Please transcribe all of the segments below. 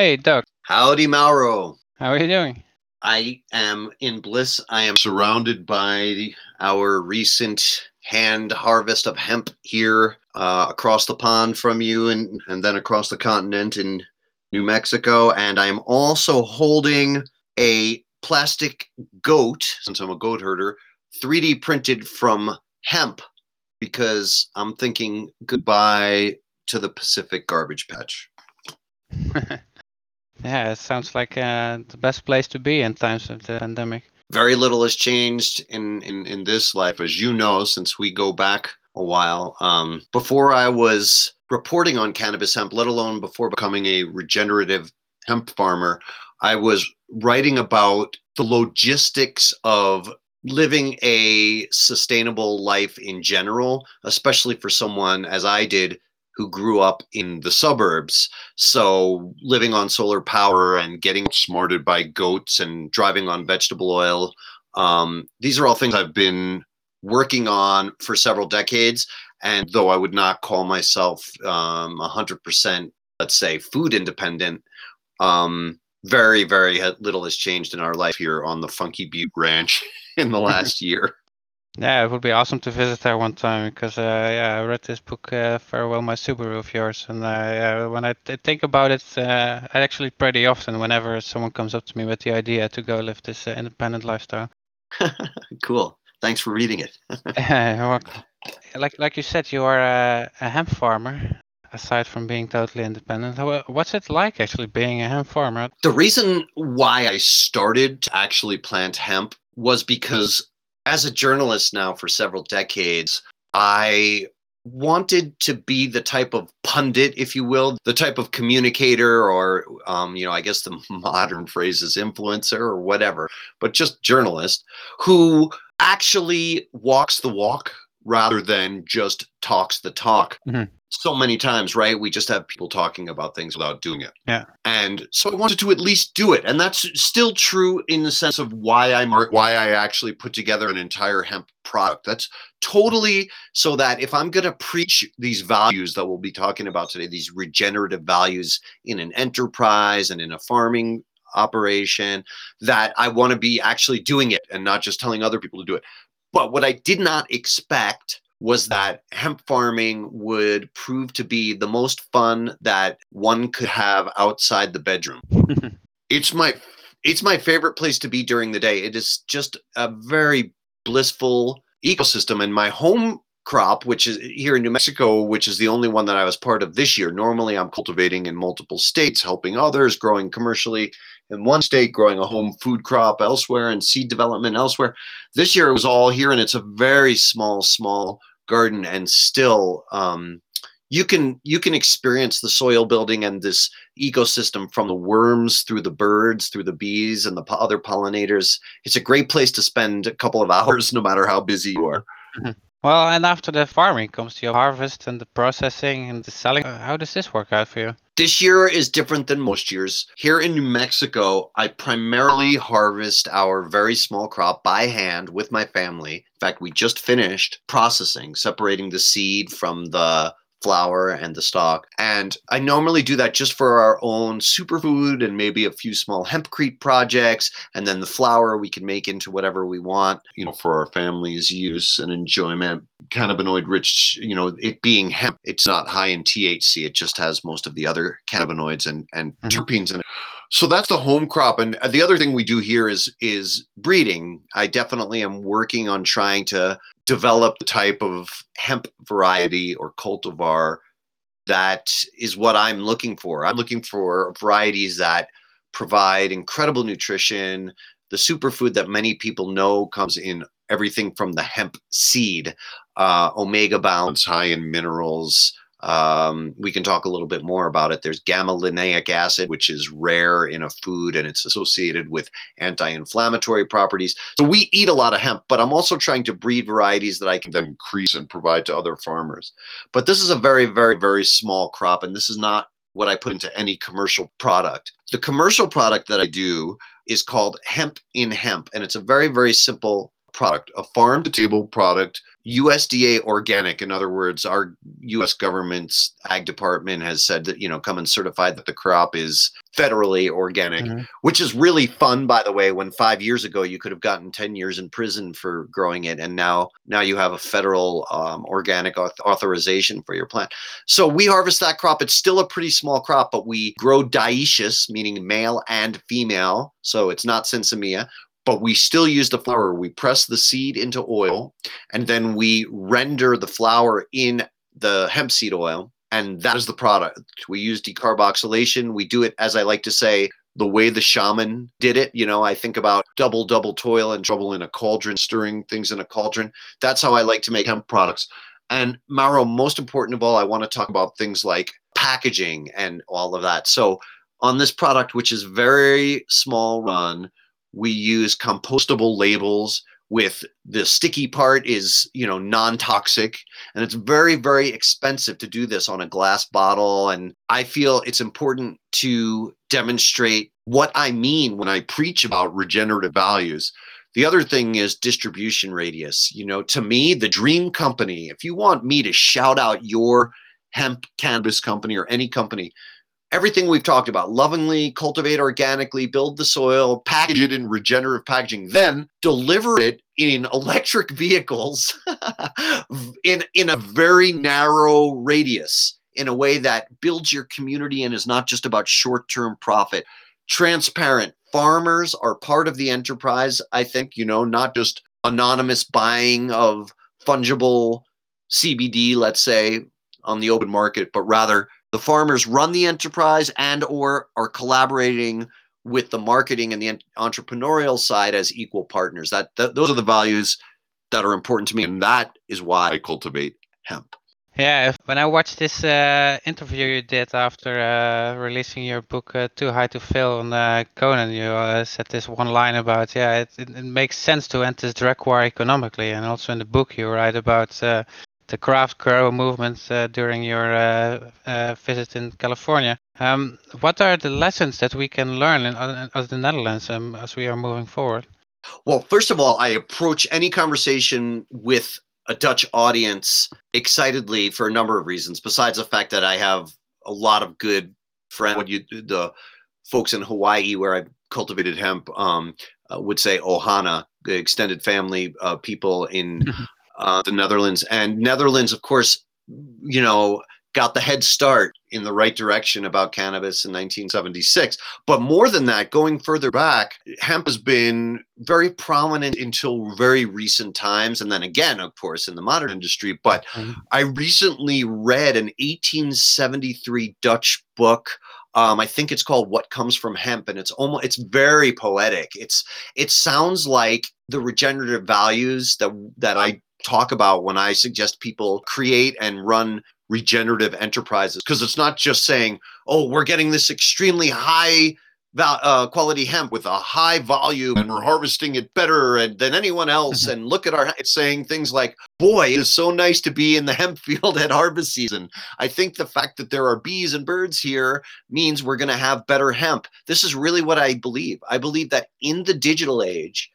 Hey, Doug. Howdy, Mauro. How are you doing? I am in bliss. I am surrounded by our recent hand harvest of hemp here uh, across the pond from you and, and then across the continent in New Mexico. And I'm also holding a plastic goat, since I'm a goat herder, 3D printed from hemp because I'm thinking goodbye to the Pacific garbage patch. yeah, it sounds like uh, the best place to be in times of the pandemic. Very little has changed in, in, in this life, as you know, since we go back a while. Um, before I was reporting on cannabis hemp, let alone before becoming a regenerative hemp farmer, I was writing about the logistics of living a sustainable life in general, especially for someone as I did who grew up in the suburbs. So living on solar power and getting smarted by goats and driving on vegetable oil. Um, these are all things I've been working on for several decades. And though I would not call myself um, 100%, let's say, food independent, um, very, very little has changed in our life here on the Funky Butte Ranch in the last year. Yeah, it would be awesome to visit there one time because uh, yeah, I read this book uh, Farewell My Subaru of yours, and uh, yeah, when I think about it, uh, I actually pretty often whenever someone comes up to me with the idea to go live this uh, independent lifestyle. cool. Thanks for reading it. like like you said, you are a, a hemp farmer. Aside from being totally independent, what's it like actually being a hemp farmer? The reason why I started to actually plant hemp was because as a journalist now for several decades, I wanted to be the type of pundit, if you will, the type of communicator, or, um, you know, I guess the modern phrase is influencer or whatever, but just journalist who actually walks the walk rather than just talks the talk. Mm-hmm so many times, right? We just have people talking about things without doing it. Yeah. And so I wanted to at least do it. And that's still true in the sense of why I'm why I actually put together an entire hemp product. That's totally so that if I'm going to preach these values that we'll be talking about today, these regenerative values in an enterprise and in a farming operation, that I want to be actually doing it and not just telling other people to do it. But what I did not expect was that hemp farming would prove to be the most fun that one could have outside the bedroom. it's my it's my favorite place to be during the day. It is just a very blissful ecosystem and my home crop which is here in New Mexico which is the only one that I was part of this year. Normally I'm cultivating in multiple states, helping others, growing commercially in one state, growing a home food crop elsewhere and seed development elsewhere. This year it was all here and it's a very small small garden and still um, you can you can experience the soil building and this ecosystem from the worms through the birds through the bees and the po- other pollinators it's a great place to spend a couple of hours no matter how busy you are mm-hmm. Well and after the farming comes the harvest and the processing and the selling uh, how does this work out for you this year is different than most years. Here in New Mexico, I primarily harvest our very small crop by hand with my family. In fact, we just finished processing, separating the seed from the flower and the stock. And I normally do that just for our own superfood and maybe a few small hempcrete projects. And then the flour we can make into whatever we want, you know, for our family's use and enjoyment. Cannabinoid rich, you know, it being hemp, it's not high in THC. It just has most of the other cannabinoids and, and mm-hmm. terpenes in it. So that's the home crop, and the other thing we do here is is breeding. I definitely am working on trying to develop the type of hemp variety or cultivar that is what I'm looking for. I'm looking for varieties that provide incredible nutrition. The superfood that many people know comes in everything from the hemp seed, uh, omega balance, high in minerals, um, we can talk a little bit more about it. There's gamma linolenic acid, which is rare in a food and it's associated with anti inflammatory properties. So we eat a lot of hemp, but I'm also trying to breed varieties that I can then increase and provide to other farmers. But this is a very, very, very small crop, and this is not what I put into any commercial product. The commercial product that I do is called Hemp in Hemp, and it's a very, very simple product, a farm to table product, USDA organic. In other words, our US government's ag department has said that, you know, come and certify that the crop is federally organic, Mhm. which is really fun, by the way, when five years ago you could have gotten 10 years in prison for growing it. And now, now you have a federal um, organic auth- authorization for your plant. So we harvest that crop. It's still a pretty small crop, but we grow dioecious, meaning male and female. So it's not sinsemilla but we still use the flour. We press the seed into oil and then we render the flour in the hemp seed oil. And that is the product. We use decarboxylation. We do it, as I like to say, the way the shaman did it. You know, I think about double, double toil and trouble in a cauldron, stirring things in a cauldron. That's how I like to make hemp products. And Mauro, most important of all, I want to talk about things like packaging and all of that. So, on this product, which is very small run, we use compostable labels with the sticky part is you know non-toxic and it's very very expensive to do this on a glass bottle and i feel it's important to demonstrate what i mean when i preach about regenerative values. The other thing is distribution radius. You know to me the dream company if you want me to shout out your hemp cannabis company or any company everything we've talked about lovingly cultivate organically build the soil package it in regenerative packaging then deliver it in electric vehicles in in a very narrow radius in a way that builds your community and is not just about short-term profit. Transparent. Farmers are part of the enterprise i think you know not just anonymous buying of fungible cbd let's say on the open market but rather the farmers run the enterprise and or are collaborating with the marketing and the entrepreneurial side as equal partners. That, that those are the values that are important to me and that is why i cultivate hemp. Yeah, when I watched this uh, interview you did after uh, releasing your book uh, "Too High to Fail" on uh, Conan, you uh, said this one line about, yeah, it, it, makes sense to end this drug war economically, and also in the book you write about uh, the craft grow movement uh, during your uh, uh, visit in California. Um, what are the lessons that we can learn in, in, in the Netherlands um, as we are moving forward? Well, first of all, I approach any conversation with a Dutch audience excitedly for a number of reasons. Besides the fact that I have a lot of good friends, you the folks in Hawaii where I cultivated hemp um, uh, would say Ohana, the extended family uh, people in uh, the Netherlands, and Netherlands, of course, you know, got the head start in the right direction about cannabis in 1976. But more than that, going further back, hemp has been very prominent until very recent times. And then again, of course, in the modern industry. But Mhm. I recently read an 1873 Dutch book. Um, I think it's called "What Comes from Hemp," and it's almost it's very poetic. It's it sounds like the regenerative values that that I talk about when I suggest people create and run regenerative enterprises because it's not just saying, "Oh, we're getting this extremely high val- uh, quality hemp with a high volume and we're harvesting it better and, than anyone else." and look at our it's saying things like, "Boy, it is so nice to be in the hemp field at harvest season." I think the fact that there are bees and birds here means we're going to have better hemp. This is really what I believe. I believe that in the digital age,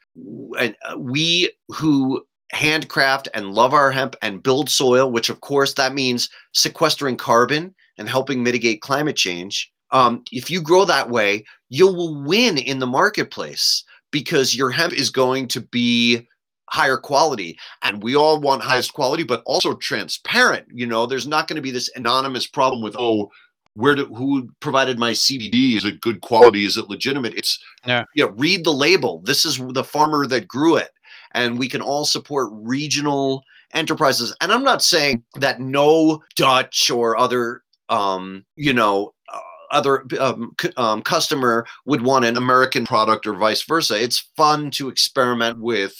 and uh, we who handcraft and love our hemp and build soil, which of course that means sequestering carbon and helping mitigate climate change. Um, if you grow that way, you will win in the marketplace because your hemp is going to be higher quality. And we all want highest quality but also transparent. You know there's not going to be this anonymous problem with oh where do who provided my cbd is it good quality? Is it legitimate? It's Yeah. you know read the label. This is the farmer that grew it and we can all support regional enterprises. And i'm not saying that no dutch or other um you know uh, other um, c- um, customer would want an american product or vice versa. It's fun to experiment with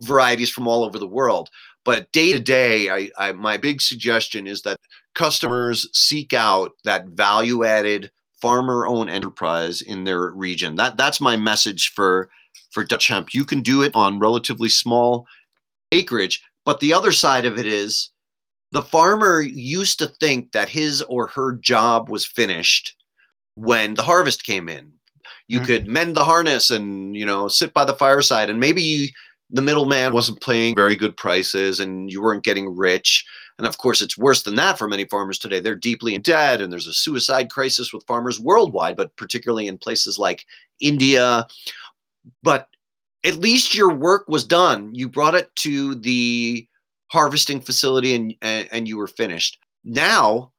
varieties from all over the world. But day to day my big suggestion is that customers seek out that value added farmer owned enterprise in their region. That that's my message for for Dutch hemp. You can do it on relatively small acreage, but the other side of it is the farmer used to think that his or her job was finished when the harvest came in. You Mhm. could mend the harness and, you know, sit by the fireside and maybe you the middleman wasn't paying very good prices and you weren't getting rich. And of course, it's worse than that for many farmers today. They're deeply in debt and there's a suicide crisis with farmers worldwide, but particularly in places like India. But at least your work was done. You brought it to the harvesting facility and, and, and you were finished. Now,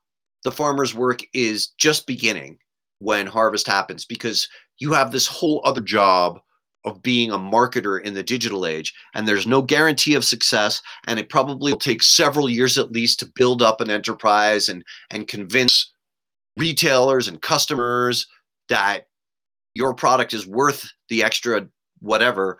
the farmer's work is just beginning when harvest happens because you have this whole other job of being a marketer in the digital age and there's no guarantee of success and it probably will take several years at least to build up an enterprise and and convince retailers and customers that your product is worth the extra whatever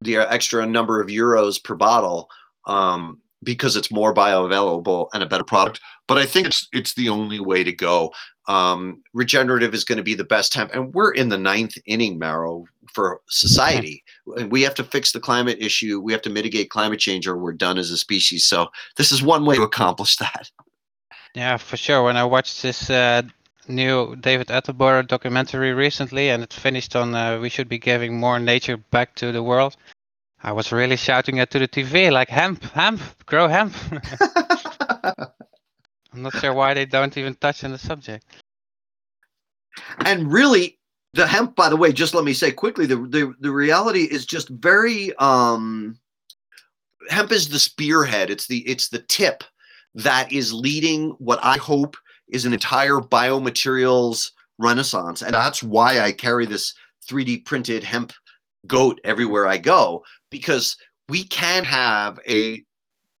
the extra number of euros per bottle um, because it's more bioavailable and a better product. But I think it's it's the only way to go. Um, regenerative is going to be the best time, and we're in the ninth inning, Mauro, for society. We have to fix the climate issue. We have to mitigate climate change, or we're done as a species. So this is one way to accomplish that. Yeah, for sure. When I watched this uh, new David Attenborough documentary recently, and it finished on uh, we should be giving more nature back to the world. I was really shouting it to the TV like hemp, hemp, grow hemp. I'm not sure why they don't even touch on the subject. And really, the hemp, by the way, just let me say quickly, the the, the reality is just very um hemp is the spearhead. It's the it's the tip that is leading what I hope is an entire biomaterials renaissance. And that's why I carry this 3D printed hemp goat everywhere I go because we can have a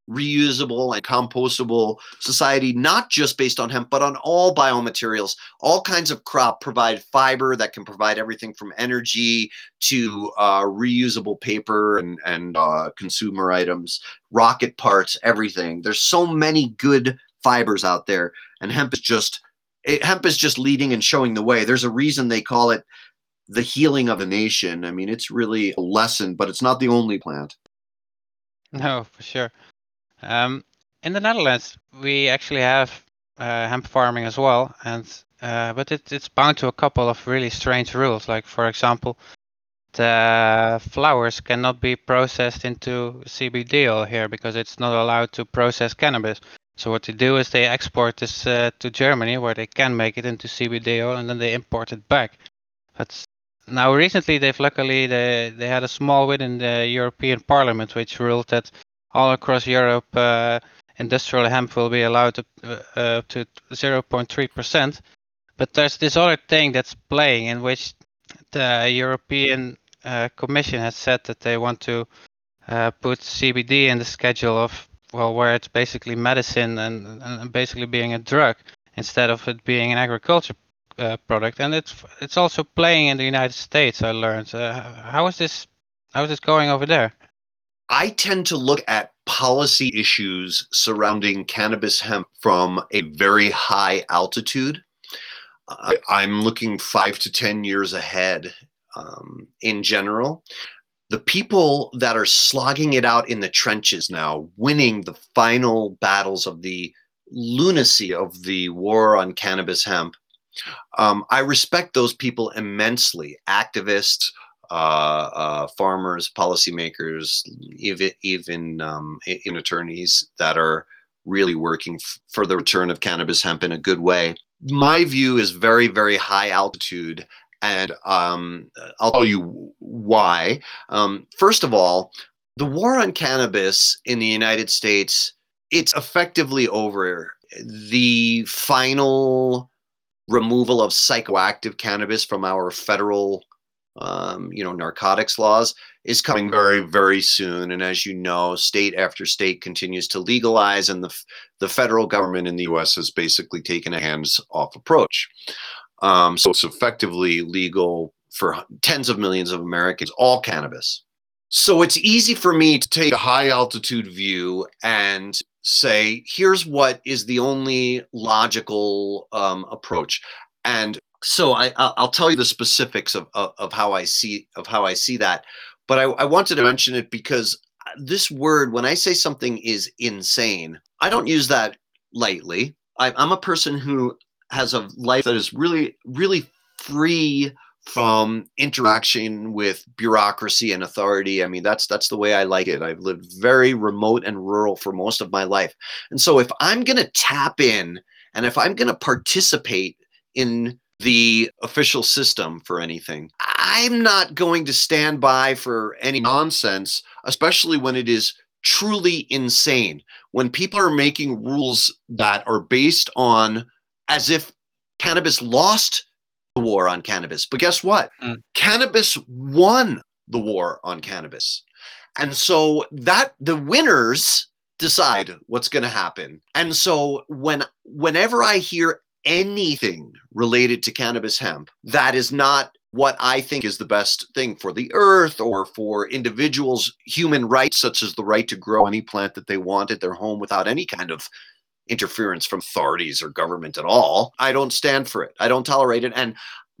reusable and compostable society, not just based on hemp, but on all biomaterials. All kinds of crop provide fiber that can provide everything from energy to uh, reusable paper and, and uh, consumer items, rocket parts, everything. There's so many good fibers out there, and hemp is just it, hemp is just leading and showing the way. There's a reason they call it the healing of a nation. I mean, it's really a lesson, but it's not the only plant. No, for sure. Um, in the Netherlands, we actually have uh, hemp farming as well, and uh, but it, it's bound to a couple of really strange rules. Like, for example, the flowers cannot be processed into CBD oil here because it's not allowed to process cannabis. So what they do is they export this uh, to Germany, where they can make it into CBD oil, and then they import it back. But now recently they've luckily they they had a small win in the European Parliament, which ruled that all across Europe uh, industrial hemp will be allowed to uh, to 0.3 percent. But there's this other thing that's playing in which the European uh, Commission has said that they want to uh, put CBD in the schedule of well, where it's basically medicine and, and basically being a drug instead of it being an agriculture uh, product, and it's it's also playing in the United States. I learned. Uh, how is this? How is this going over there? I tend to look at policy issues surrounding cannabis hemp from a very high altitude. Uh, I'm looking five to ten years ahead um, in general. The people that are slogging it out in the trenches now, winning the final battles of the lunacy of the war on cannabis hemp, um, I respect those people immensely. Activists, uh, uh, farmers, policymakers, even even um, in attorneys that are really working f- for the return of cannabis hemp in a good way. My view is very very high altitude, and um, I'll tell you why. Um, first of all, the war on cannabis in the United States it's effectively over. The final removal of psychoactive cannabis from our federal um, you know narcotics laws is coming very very soon and as you know state after state continues to legalize and the, the federal government in the us has basically taken a hands off approach um, so it's effectively legal for tens of millions of americans all cannabis so it's easy for me to take a high altitude view and say, here's what is the only logical um, approach. And so I, I'll tell you the specifics of, of, of, how I see of how I see that. But I, I wanted to mention it because this word, when I say something is insane, I don't use that lightly. I, I'm a person who has a life that is really, really free from interaction with bureaucracy and authority. I mean, that's that's the way I like it. I've lived very remote and rural for most of my life. And so if I'm going to tap in and if I'm going to participate in the official system for anything, I'm not going to stand by for any nonsense, especially when it is truly insane. When people are making rules that are based on as if cannabis lost the war on cannabis. But guess what? Mm. Cannabis won the war on cannabis. And so that the winners decide what's going to happen. And so when whenever I hear anything related to cannabis hemp that is not what I think is the best thing for the earth or for individuals' human rights, such as the right to grow any plant that they want at their home without any kind of interference from authorities or government at all. I don't stand for it. I don't tolerate it. And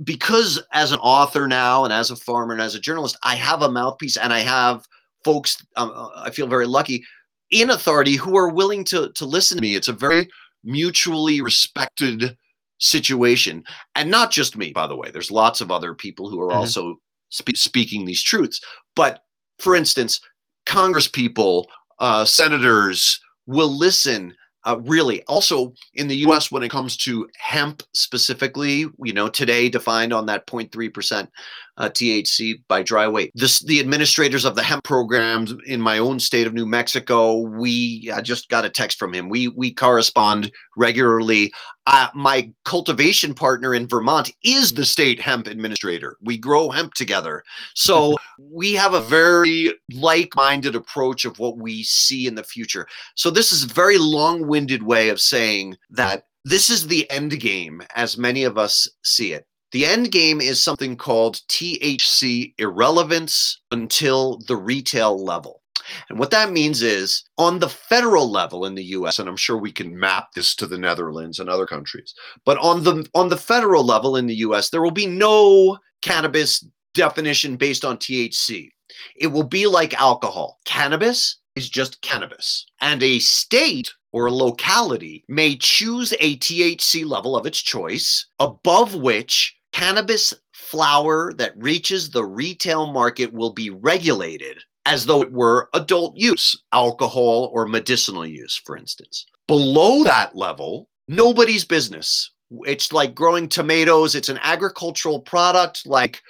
because as an author now and as a farmer and as a journalist, I have a mouthpiece and I have folks, um, uh, I feel very lucky in authority who are willing to, to listen to me. It's a very mutually respected situation. And not just me, by the way. There's lots of other people who are mm-hmm. also spe- speaking these truths. But for instance, Congress people, uh, senators will listen uh, really also in the us when it comes to hemp specifically you know today defined on that 0.3% uh, thc by dry weight this the administrators of the hemp programs in my own state of new mexico we i just got a text from him we we correspond regularly uh, my cultivation partner in Vermont is the state hemp administrator. We grow hemp together. So we have a very like minded approach of what we see in the future. So this is very long winded way of saying that this is the end game as many of us see it. The end game is something called THC irrelevance until the retail level. And what that means is on the federal level in the US, and I'm sure we can map this to the Netherlands and other countries, but on the on the federal level in the US, there will be no cannabis definition based on THC. It will be like alcohol. Cannabis is just cannabis. And a state or a locality may choose a THC level of its choice above which cannabis flower that reaches the retail market will be regulated as though it were adult use, alcohol or medicinal use, for instance. Below that level, nobody's business. It's like growing tomatoes, it's an agricultural product like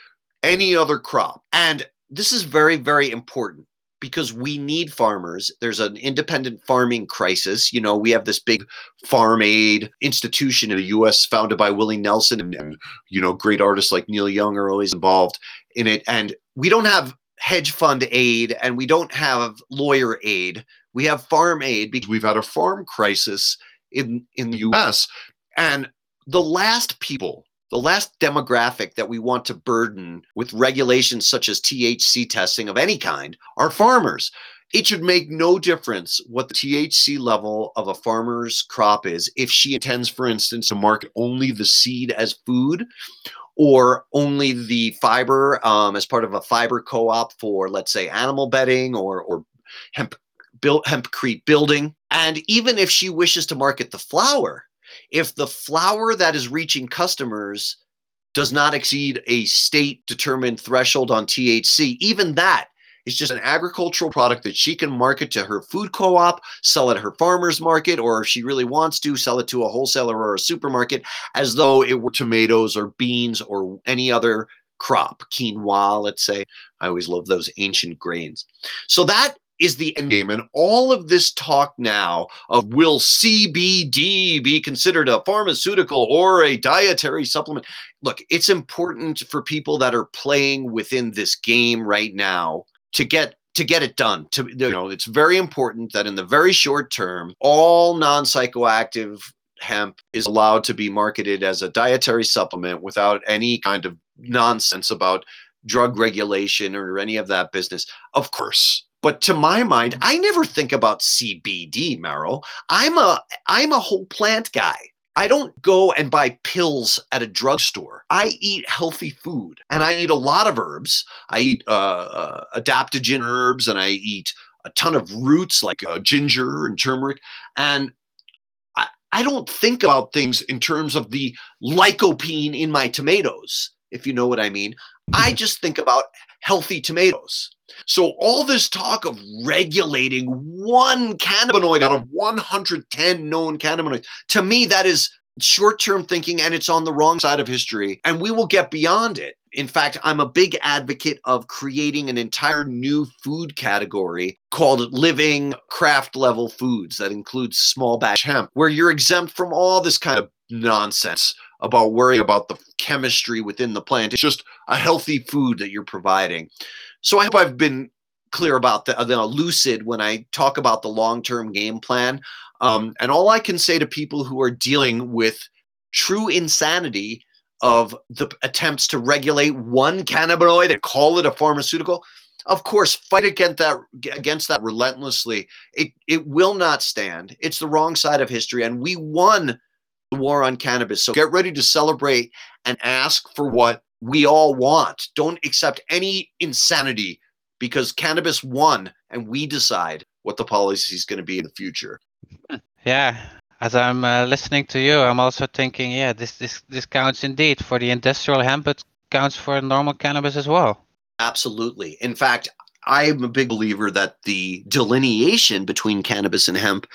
any other crop. And this is very, very important because we need farmers. There's an independent farming crisis. You know, we have this big farm aid institution in the US founded by Willie Nelson and, and, you know, great artists like Neil Young are always involved in it. And we don't have hedge fund aid and we don't have lawyer aid. We have farm aid because we've had a farm crisis in, in the US. And the last people, the last demographic that we want to burden with regulations such as THC testing of any kind are farmers. It should make no difference what the THC level of a farmer's crop is if she intends, for instance, to market only the seed as food or only the fiber um, as part of a fiber co-op for, let's say, animal bedding or or hemp hempcrete building. And even if she wishes to market the flower, if the flower that is reaching customers does not exceed a state determined threshold on THC, even that it's just an agricultural product that she can market to her food co op, sell at her farmer's market, or if she really wants to, sell it to a wholesaler or a supermarket as though it were tomatoes or beans or any other crop, quinoa, let's say. I always love those ancient grains. So that is the end game. And all of this talk now of will CBD be considered a pharmaceutical or a dietary supplement? Look, it's important for people that are playing within this game right now to get to get it done to you know it's very important that in the very short term all non-psychoactive hemp is allowed to be marketed as a dietary supplement without any kind of nonsense about drug regulation or any of that business of course but to my mind i never think about cbd Merrill. i'm a i'm a whole plant guy I don't go and buy pills at a drugstore. I eat healthy food and I eat a lot of herbs. I eat uh, uh, adaptogen herbs and I eat a ton of roots like uh, ginger and turmeric. And I, I don't think about things in terms of the lycopene in my tomatoes. if you know what I mean. I just think about healthy tomatoes. So all this talk of regulating one cannabinoid out of 110 known cannabinoids, to me, that is short-term thinking and it's on the wrong side of history and we will get beyond it. In fact, I'm a big advocate of creating an entire new food category called living craft level foods that includes small batch hemp, where you're exempt from all this kind of nonsense about worrying about the chemistry within the plant. It's just a healthy food that you're providing. So I hope I've been clear about the, the lucid when I talk about the long term game plan. Um, and all I can say to people who are dealing with true insanity of the attempts to regulate one cannabinoid and call it a pharmaceutical, of course, fight against that against that relentlessly. It it will not stand. It's the wrong side of history, and we won the war on cannabis. So get ready to celebrate and ask for what we all want. Don't accept any insanity because cannabis won and we decide what the policy is going to be in the future. Yeah. As I'm uh, listening to you, I'm also thinking, yeah, this, this this counts indeed for the industrial hemp, but counts for normal cannabis as well. Absolutely. In fact, I'm a big believer that the delineation between cannabis and hemp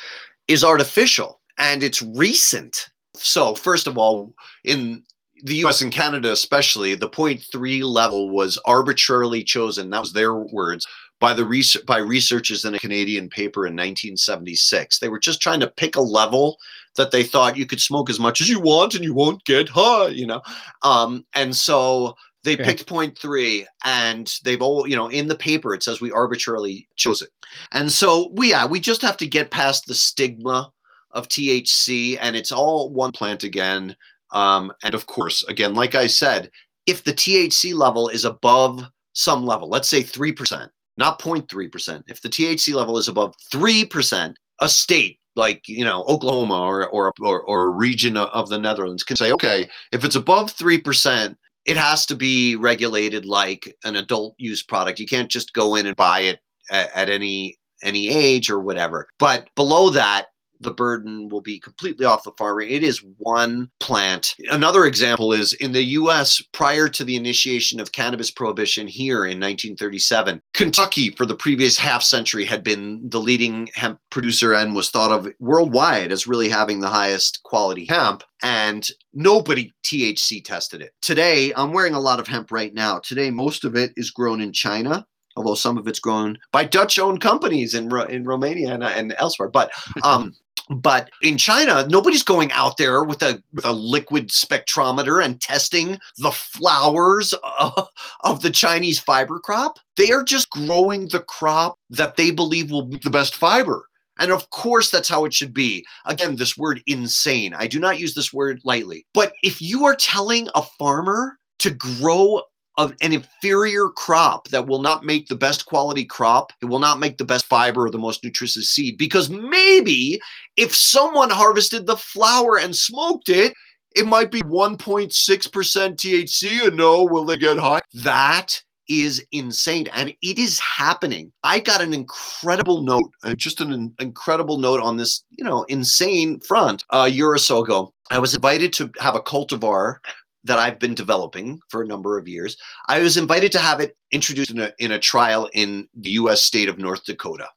is artificial and it's recent. So, first of all, in the US and Canada, especially, the 0.3 level was arbitrarily chosen. That was their words by the research by researchers in a Canadian paper in 1976. They were just trying to pick a level that they thought you could smoke as much as you want and you won't get high, you know. Um, and so they okay. picked 0.3 and they've all, you know, in the paper it says we arbitrarily chose it. And so we yeah, we just have to get past the stigma of THC and it's all one plant again. Um, and of course, again, like I said, if the THC level is above some level, let's say 3%, not 0.3%, if the THC level is above 3%, a state like you know Oklahoma or or or, or a region of the Netherlands can say, okay, if it's above three percent, it has to be regulated like an adult use product. You can't just go in and buy it at, at any any age or whatever. But below that, the burden will be completely off the farmer. It is one plant. Another example is in the US, prior to the initiation of cannabis prohibition here in 1937, Kentucky, for the previous half century, had been the leading hemp producer and was thought of worldwide as really having the highest quality hemp. And nobody THC tested it. Today, I'm wearing a lot of hemp right now. Today, most of it is grown in China although some of it's grown by Dutch-owned companies in in Romania and, and elsewhere. But um, but in China, nobody's going out there with a with a liquid spectrometer and testing the flowers of, of the Chinese fiber crop. They are just growing the crop that they believe will be the best fiber. And of course, that's how it should be. Again, this word insane. I do not use this word lightly. But if you are telling a farmer to grow of an inferior crop that will not make the best quality crop. It will not make the best fiber or the most nutritious seed because maybe if someone harvested the flower and smoked it, it might be 1.6% THC and no, will they get high? That is insane and it is happening. I got an incredible note, uh, just an incredible note on this, you know, insane front a year or so ago. I was invited to have a cultivar that I've been developing for a number of years. I was invited to have it introduced in a, in a trial in the US state of North Dakota.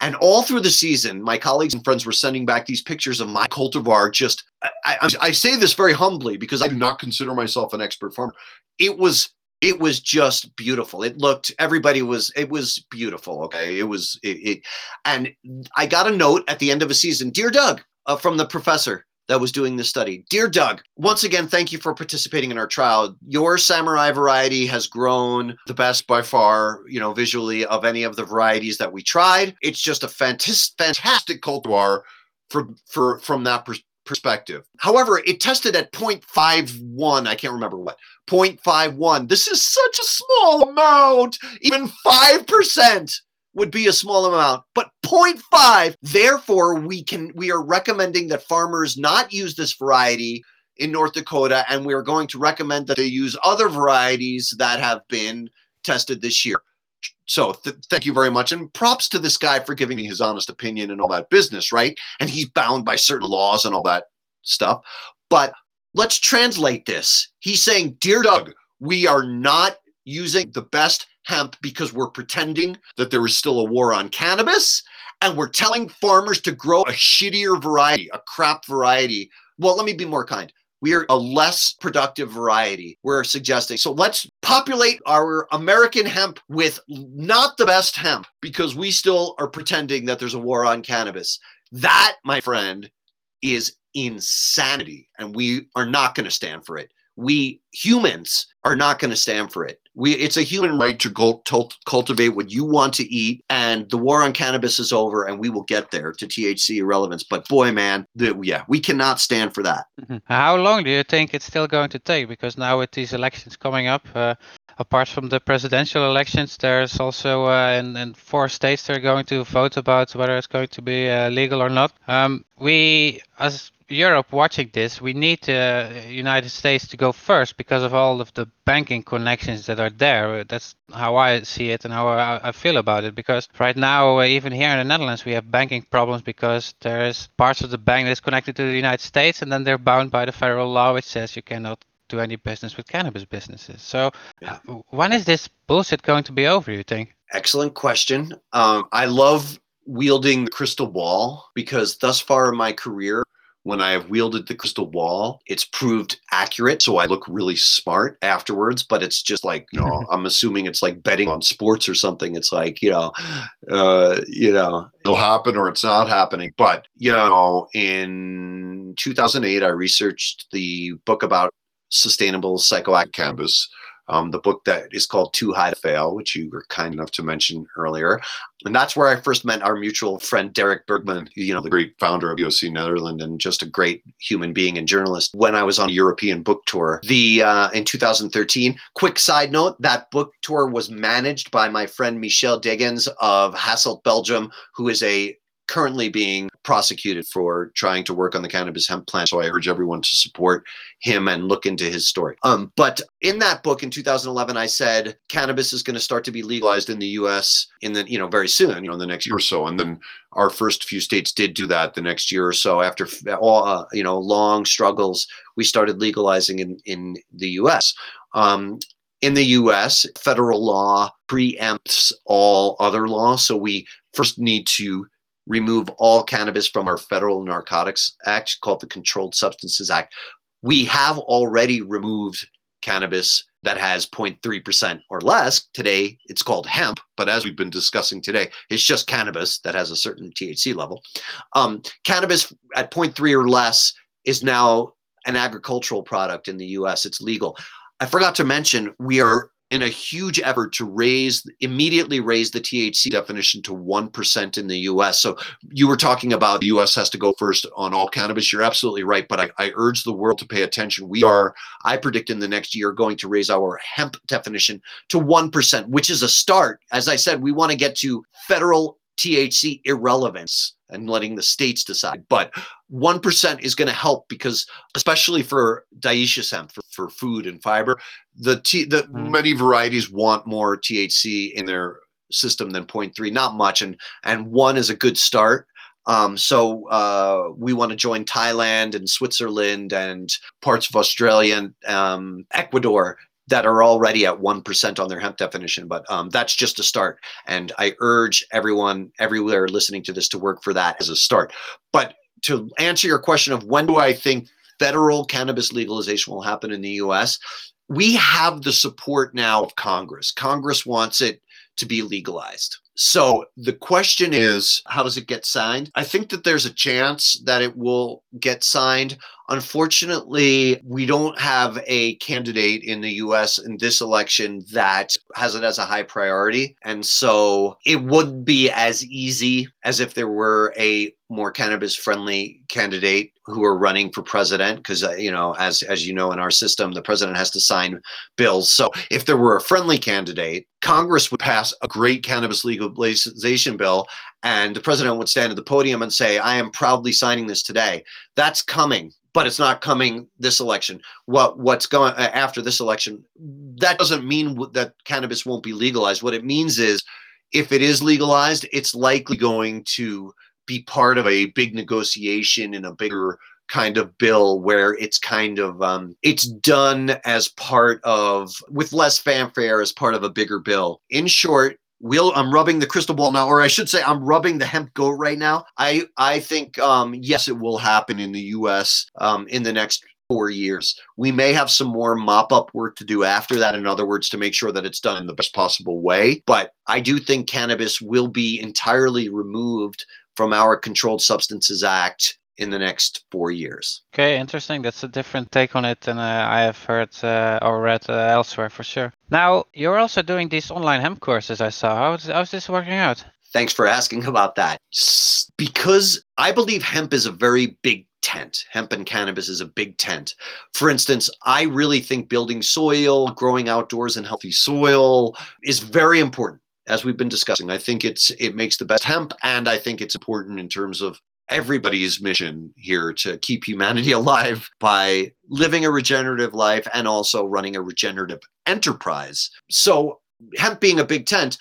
And all through the season, my colleagues and friends were sending back these pictures of my cultivar. Just, I, I, I say this very humbly because I do not consider myself an expert farmer. It was it was just beautiful it looked everybody was it was beautiful okay it was it, it and i got a note at the end of a season dear doug uh, from the professor that was doing this study. Dear Doug, once again, thank you for participating in our trial. Your samurai variety has grown the best by far, you know, visually of any of the varieties that we tried. It's just a fantastic, fantastic cultivar for, for, from that perspective perspective. However, it tested at 0.51. I can't remember what. 0.51. This is such a small amount. Even 5% would be a small amount, but 0.5. Therefore, we can we are recommending that farmers not use this variety in North Dakota, and we are going to recommend that they use other varieties that have been tested this year. So th- thank you very much, and props to this guy for giving me his honest opinion and all that business, right? And he's bound by certain laws and all that stuff. But let's translate this. He's saying, "Dear Doug, We are not using the best hemp because we're pretending that there is still a war on cannabis and we're telling farmers to grow a shittier variety, a crap variety. Well, let me be more kind. We are a less productive variety. We're suggesting. So let's populate our American hemp with not the best hemp because we still are pretending that there's a war on cannabis. That, my friend, is insanity. And we are not going to stand for it. We humans are not going to stand for it. We, it's a human right to cult, cultivate what you want to eat, and the war on cannabis is over, and we will get there to THC irrelevance. But boy, man, the, yeah, we cannot stand for that. Mm-hmm. How long do you think it's still going to take? Because now with these elections coming up, uh, apart from the presidential elections, there's also uh, in, in four states they're going to vote about whether it's going to be uh, legal or not. Um, we, as Europe watching this, we need the uh, United States to go first because of all of the banking connections that are there. That's how I see it and how I, I feel about it. Because right now, uh, even here in the Netherlands, we have banking problems because there's parts of the bank that's connected to the United States, and then they're bound by the federal law, which says you cannot do any business with cannabis businesses. So, yeah. when is this bullshit going to be over? You think? Excellent question. Um, I love wielding the crystal ball because thus far in my career, when I have wielded the crystal ball, it's proved accurate. So I look really smart afterwards, but it's just like, you know, I'm assuming it's like betting on sports or something. It's like, you know, uh, you know, it'll happen or it's not happening. But, you know, in 2008, I researched the book about sustainable psychoactive cannabis um, the book that is called Too High to Fail, which you were kind enough to mention earlier. And that's where I first met our mutual friend, Derrick Bergman, you know, the great founder of VOC Netherlands and just a great human being and journalist when I was on a European book tour. The uh, in 2013, quick side note, that book tour was managed by my friend Michel Degens of Hasselt, Belgium, who is a currently being prosecuted for trying to work on the cannabis hemp plant. So I urge everyone to support him and look into his story. Um, but in that book in 2011, I said cannabis is going to start to be legalized in the U.S. in the you know very soon, you know, in the next year or so. And then our first few states did do that the next year or so. After all, uh, you know, long struggles, we started legalizing in in the U.S. Um, in the US, federal law preempts all other law. So we first need to remove all cannabis from our federal narcotics act called the Controlled Substances Act. We have already removed cannabis that has 0.3% or less. Today, it's called hemp, but as we've been discussing today, it's just cannabis that has a certain THC level. Um, cannabis at 0.3 or less is now an agricultural product in the US. It's legal. I forgot to mention, we are in a huge effort to raise immediately raise the THC definition to 1% in the US. So you were talking about the US has to go first on all cannabis. You're absolutely right, but I, I urge the world to pay attention. We are, I predict in the next year, going to raise our hemp definition to 1%, which is a start. As I said, we want to get to federal THC irrelevance and letting the states decide. But 1% is going to help because, especially for hemp, for, for food and fiber, the, T, the mm. many varieties want more THC in their system than 0.3, not much. And, and one is a good start. Um, so uh, we want to join Thailand and Switzerland and parts of Australia and um, Ecuador that are already at 1% on their hemp definition, but um, that's just a start. And I urge everyone everywhere listening to this to work for that as a start. But to answer your question of when do I think federal cannabis legalization will happen in the US, we have the support now of Congress. Congress wants it to be legalized. So the question is, how does it get signed? I think that there's a chance that it will get signed. Unfortunately, we don't have a candidate in the US in this election that has it as a high priority. And so it would be as easy as if there were a more cannabis friendly candidate who are running for president because uh, you know as as you know in our system the president has to sign bills. So if there were a friendly candidate congress would pass a great cannabis legalization bill and the president would stand at the podium and say i am proudly signing this today. That's coming but it's not coming this election. What what's going uh, after this election that doesn't mean that cannabis won't be legalized. What it means is if it is legalized it's likely going to be part of a big negotiation in a bigger kind of bill where it's kind of um, it's done as part of with less fanfare as part of a bigger bill. In short, we'll I'm rubbing the crystal ball now, or I should say I'm rubbing the hemp goat right now. I I think um, yes, it will happen in the U.S. Um, in the next four years. We may have some more mop up work to do after that, in other words, to make sure that it's done in the best possible way. But I do think cannabis will be entirely removed from our Controlled Substances Act in the next four years. Okay, interesting. That's a different take on it than uh, I have heard uh, or read uh, elsewhere for sure. Now, you're also doing these online hemp courses, I saw. How's, how's this working out? Thanks for asking about that. Because I believe hemp is a very big tent. Hemp and cannabis is a big tent. For instance, I really think building soil, growing outdoors in healthy soil is very important as we've been discussing. I think it's it makes the best hemp and I think it's important in terms of everybody's mission here to keep humanity alive by living a regenerative life and also running a regenerative enterprise. So, hemp being a big tent,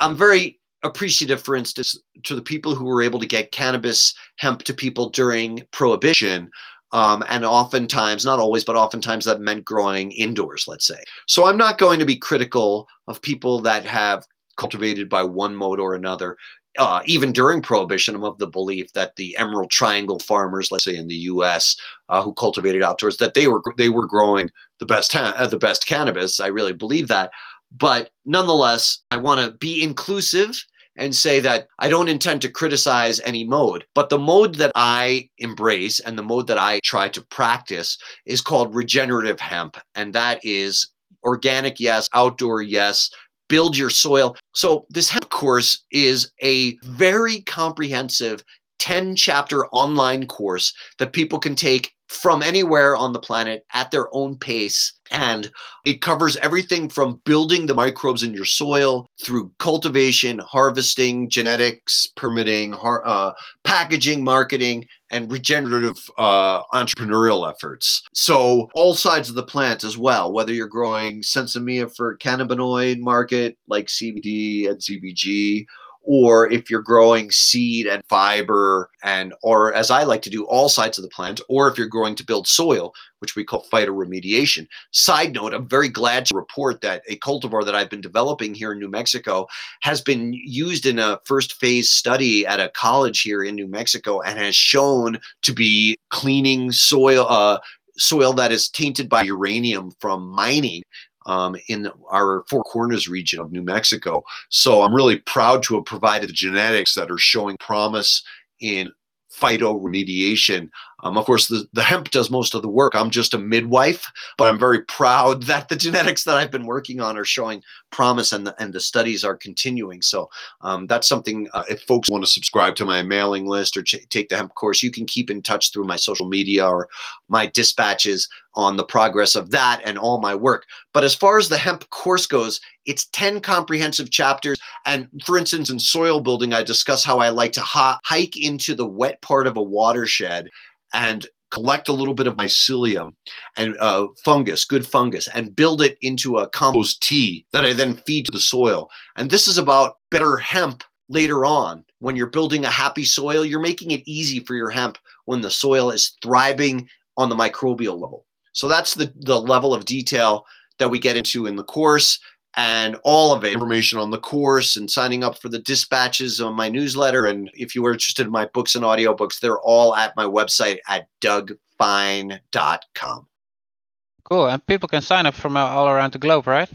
I'm very appreciative, for instance, to the people who were able to get cannabis hemp to people during prohibition. Um, and oftentimes, not always, but oftentimes that meant growing indoors, let's say. So I'm not going to be critical of people that have cultivated by one mode or another. Uh, even during prohibition, I'm of the belief that the Emerald Triangle farmers, let's say in the U.S., uh, who cultivated outdoors, that they were they were growing the best uh, the best cannabis. I really believe that. But nonetheless, I want to be inclusive and say that I don't intend to criticize any mode, but the mode that I embrace and the mode that I try to practice is called regenerative hemp. And that is organic, yes, outdoor, yes, build your soil. So, this hemp course is a very comprehensive 10 chapter online course that people can take from anywhere on the planet at their own pace. And it covers everything from building the microbes in your soil through cultivation, harvesting, genetics, permitting, uh, packaging, marketing, and regenerative uh, entrepreneurial efforts. So, all sides of the plant as well, whether you're growing sinsemilla for cannabinoid market like CBD and CBG, or if you're growing seed and fiber and or as i like to do all sides of the plant or if you're growing to build soil which we call phytoremediation. Side note i'm very glad to report that a cultivar that i've been developing here in new mexico has been used in a first phase study at a college here in new mexico and has shown to be cleaning soil uh, soil that is tainted by uranium from mining um, in our Four Corners region of New Mexico. So I'm really proud to have provided the genetics that are showing promise in phytoremediation. Um, of course, the, the hemp does most of the work. I'm just a midwife, but I'm very proud that the genetics that I've been working on are showing promise and the, and the studies are continuing. So um, that's something, uh, if folks want to subscribe to my mailing list or ch- take the hemp course, you can keep in touch through my social media or my dispatches on the progress of that and all my work. But as far as the hemp course goes, it's 10 comprehensive chapters. And for instance, in soil building, I discuss how I like to ha- hike into the wet part of a watershed and collect a little bit of mycelium and uh, fungus, good fungus, and build it into a compost tea that I then feed to the soil. And this is about better hemp later on. When you're building a happy soil, you're making it easy for your hemp when the soil is thriving on the microbial level. So that's the, the level of detail that we get into in the course and all of it information on the course and signing up for the dispatches on my newsletter. And if you are interested in my books and audiobooks, they're all at my website at dougfine.com. Cool. And people can sign up from all around the globe, right?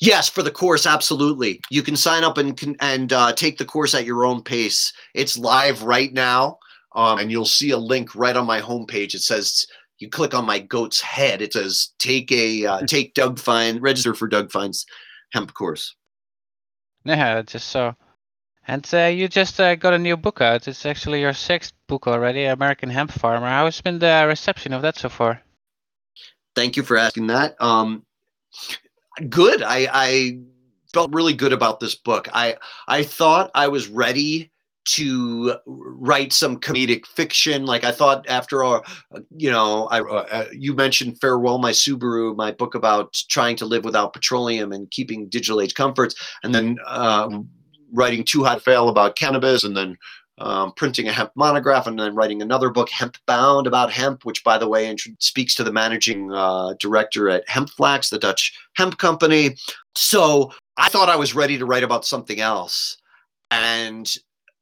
Yes, for the course, absolutely. You can sign up and and uh, take the course at your own pace. It's live right now, um, and you'll see a link right on my homepage. It says you click on my goat's head. It says take a uh, take Doug Fine, register for Doug Fine's hemp course. Yeah, just so. And uh, you just uh, got a new book out. It's actually your sixth book already, American Hemp Farmer. How's been the reception of that so far? Thank you for asking that. Um, good. I, I felt really good about this book. I I thought I was ready to write some comedic fiction. Like I thought after all, you know, I, uh, you mentioned Farewell My Subaru, my book about trying to live without petroleum and keeping digital age comforts, and then uh, writing Too High to Fail about cannabis, and then um, printing a hemp monograph and then writing another book, Hemp Bound, about hemp, which, by the way, speaks to the managing uh, director at Hempflax, the Dutch hemp company. So I thought I was ready to write about something else. And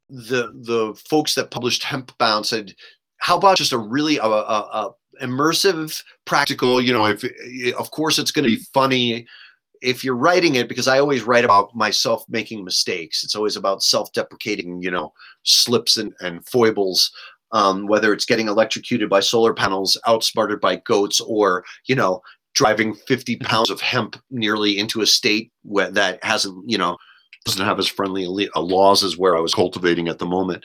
the the folks that published Hemp Bound said, "How about just a really a, a, a immersive, practical? You know, if of course it's going to be funny." if you're writing it because i always write about myself making mistakes it's always about self-deprecating you know slips and, and foibles um, whether it's getting electrocuted by solar panels outsmarted by goats or you know driving 50 mm-hmm. pounds of hemp nearly into a state where that hasn't you know doesn't have as friendly laws as where i was cultivating at the moment.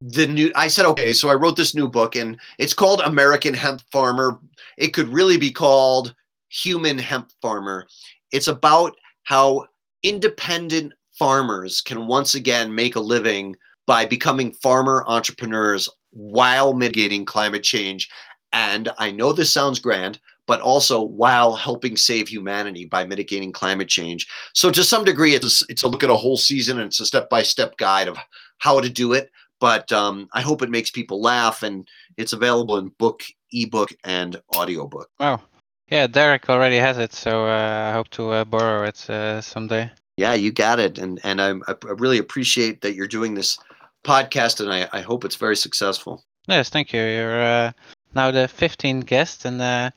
The new i said okay so i wrote this new book and it's called american hemp farmer. It could really be called human hemp farmer. It's about how independent farmers can once again make a living by becoming farmer entrepreneurs while mitigating climate change. And I know this sounds grand, but also while helping save humanity by mitigating climate change. So to some degree, it's a, it's a look at a whole season and it's a step by step guide of how to do it. But um, I hope it makes people laugh, and it's available in book, ebook, and audiobook. Wow, yeah, Derrick already has it, so uh, I hope to uh, borrow it uh, someday. Yeah, you got it, and and I, I really appreciate that you're doing this podcast, and I, I hope it's very successful. Yes, thank you. You're uh, now the 15th guest, and uh,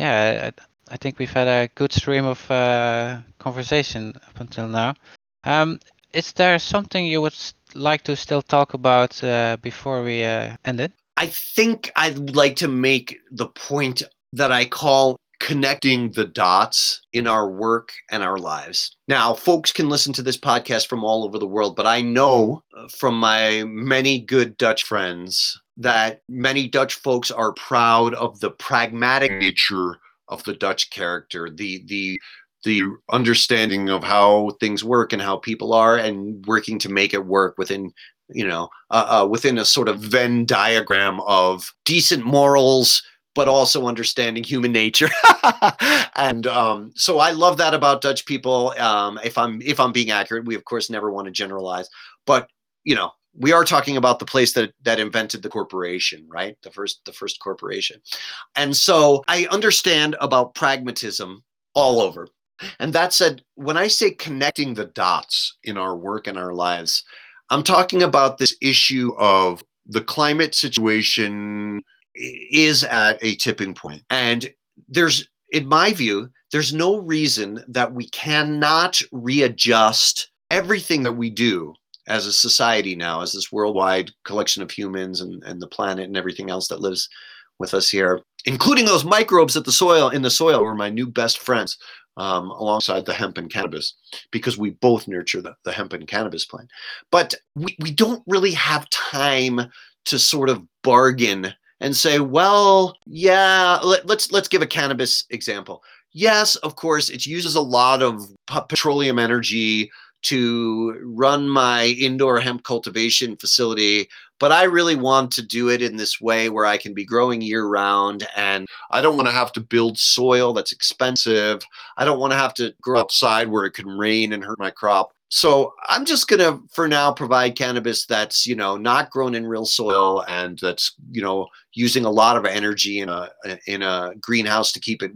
yeah, I, I, think we've had a good stream of uh, conversation up until now. Um, is there something you would like to still talk about before we end it? I think I'd like to make the point that I call connecting the dots in our work and our lives. Now, folks can listen to this podcast from all over the world, but I know uh, from my many good Dutch friends that many Dutch folks are proud of the pragmatic nature of the Dutch character, the the the understanding of how things work and how people are and working to make it work within you know uh, uh, within a sort of venn diagram of decent morals but also understanding human nature. and um, so I love that about Dutch people. Um, if I'm if I'm being accurate, we of course never want to generalize, but you know we are talking about the place that that invented the corporation right? The first the first corporation. And so i understand about pragmatism all over. And that said when i say connecting the dots in our work and our lives i'm talking about this issue of the climate situation is at a tipping. And there's, in my view, there's no reason that we cannot readjust everything that we do as a society now, as this worldwide collection of humans and, and the planet and everything else that lives with us here, including those microbes at the soil in the soil were my new best friends. Um, alongside the hemp and cannabis because we both nurture the, the hemp and cannabis plant. But we, we don't really have time to sort of bargain and say, well, yeah, let, let's let's give a cannabis example. Yes, of course, it uses a lot of petroleum energy to run my indoor hemp cultivation facility, but I really want to do it in this way where I can be growing year round and I don't want to have to build soil that's expensive. I don't want to have to grow outside where it can rain and hurt my crop so i'm just going to for now provide cannabis that's you know not grown in real soil and that's you know using a lot of energy in a in a greenhouse to keep it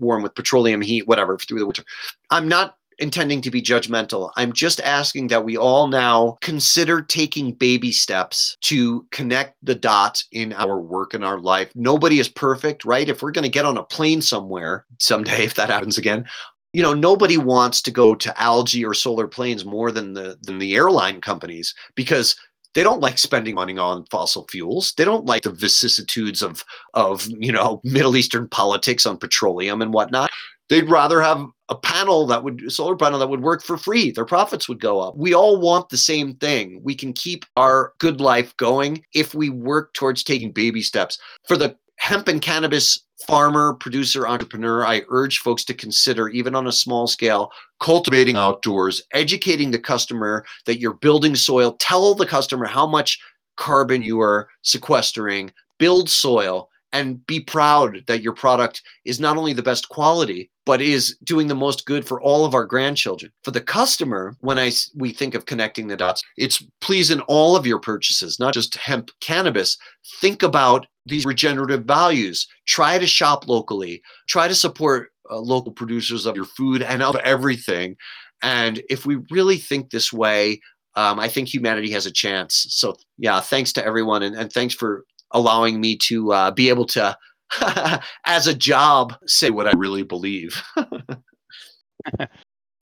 warm with petroleum heat whatever through the winter i'm not intending to be judgmental. I'm just asking that we all now consider taking baby steps to connect the dots in our work and our life. Nobody is perfect right? If we're going to get on a plane somewhere someday if that happens again you know nobody wants to go to algae or solar planes more than the than the airline companies because they don't like spending money on fossil fuels. They don't like the vicissitudes of of you know middle eastern politics on petroleum and whatnot. They'd rather have a panel that would solar panel that would work for free. Their profits would go up. We all want the same thing. We can keep our good life going if we work towards taking baby steps. For the hemp and cannabis farmer, producer, entrepreneur, I urge folks to consider, even on a small scale, cultivating outdoors, educating the customer that you're building soil. Tell the customer how much carbon you are sequestering, build soil, and be proud that your product is not only the best quality but is doing the most good for all of our grandchildren. For the customer when i we think of connecting the dots it's please in all of your purchases not just hemp cannabis. Think about these regenerative values. Try to shop locally. Try to support uh, local producers of your food and of everything. And if we really think this way um, I think humanity has a chance. So, yeah, thanks to everyone, and, and thanks for allowing me to uh, be able to, as a job, say what I really believe.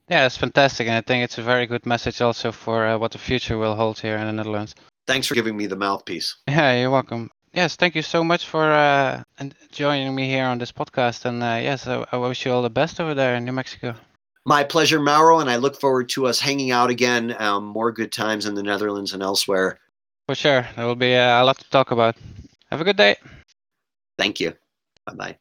yeah, it's fantastic, and I think it's a very good message also for uh, what the future will hold here in the Netherlands. Thanks for giving me the mouthpiece. Yeah, you're welcome. Yes, thank you so much for uh, joining me here on this podcast, and uh, yes, I, I wish you all the best over there in New Mexico. My pleasure, Mauro, and I look forward to us hanging out again. Um, more good times in the Netherlands and elsewhere. For sure. There will be uh, a lot to talk about. Have a good day. Thank you. Bye bye.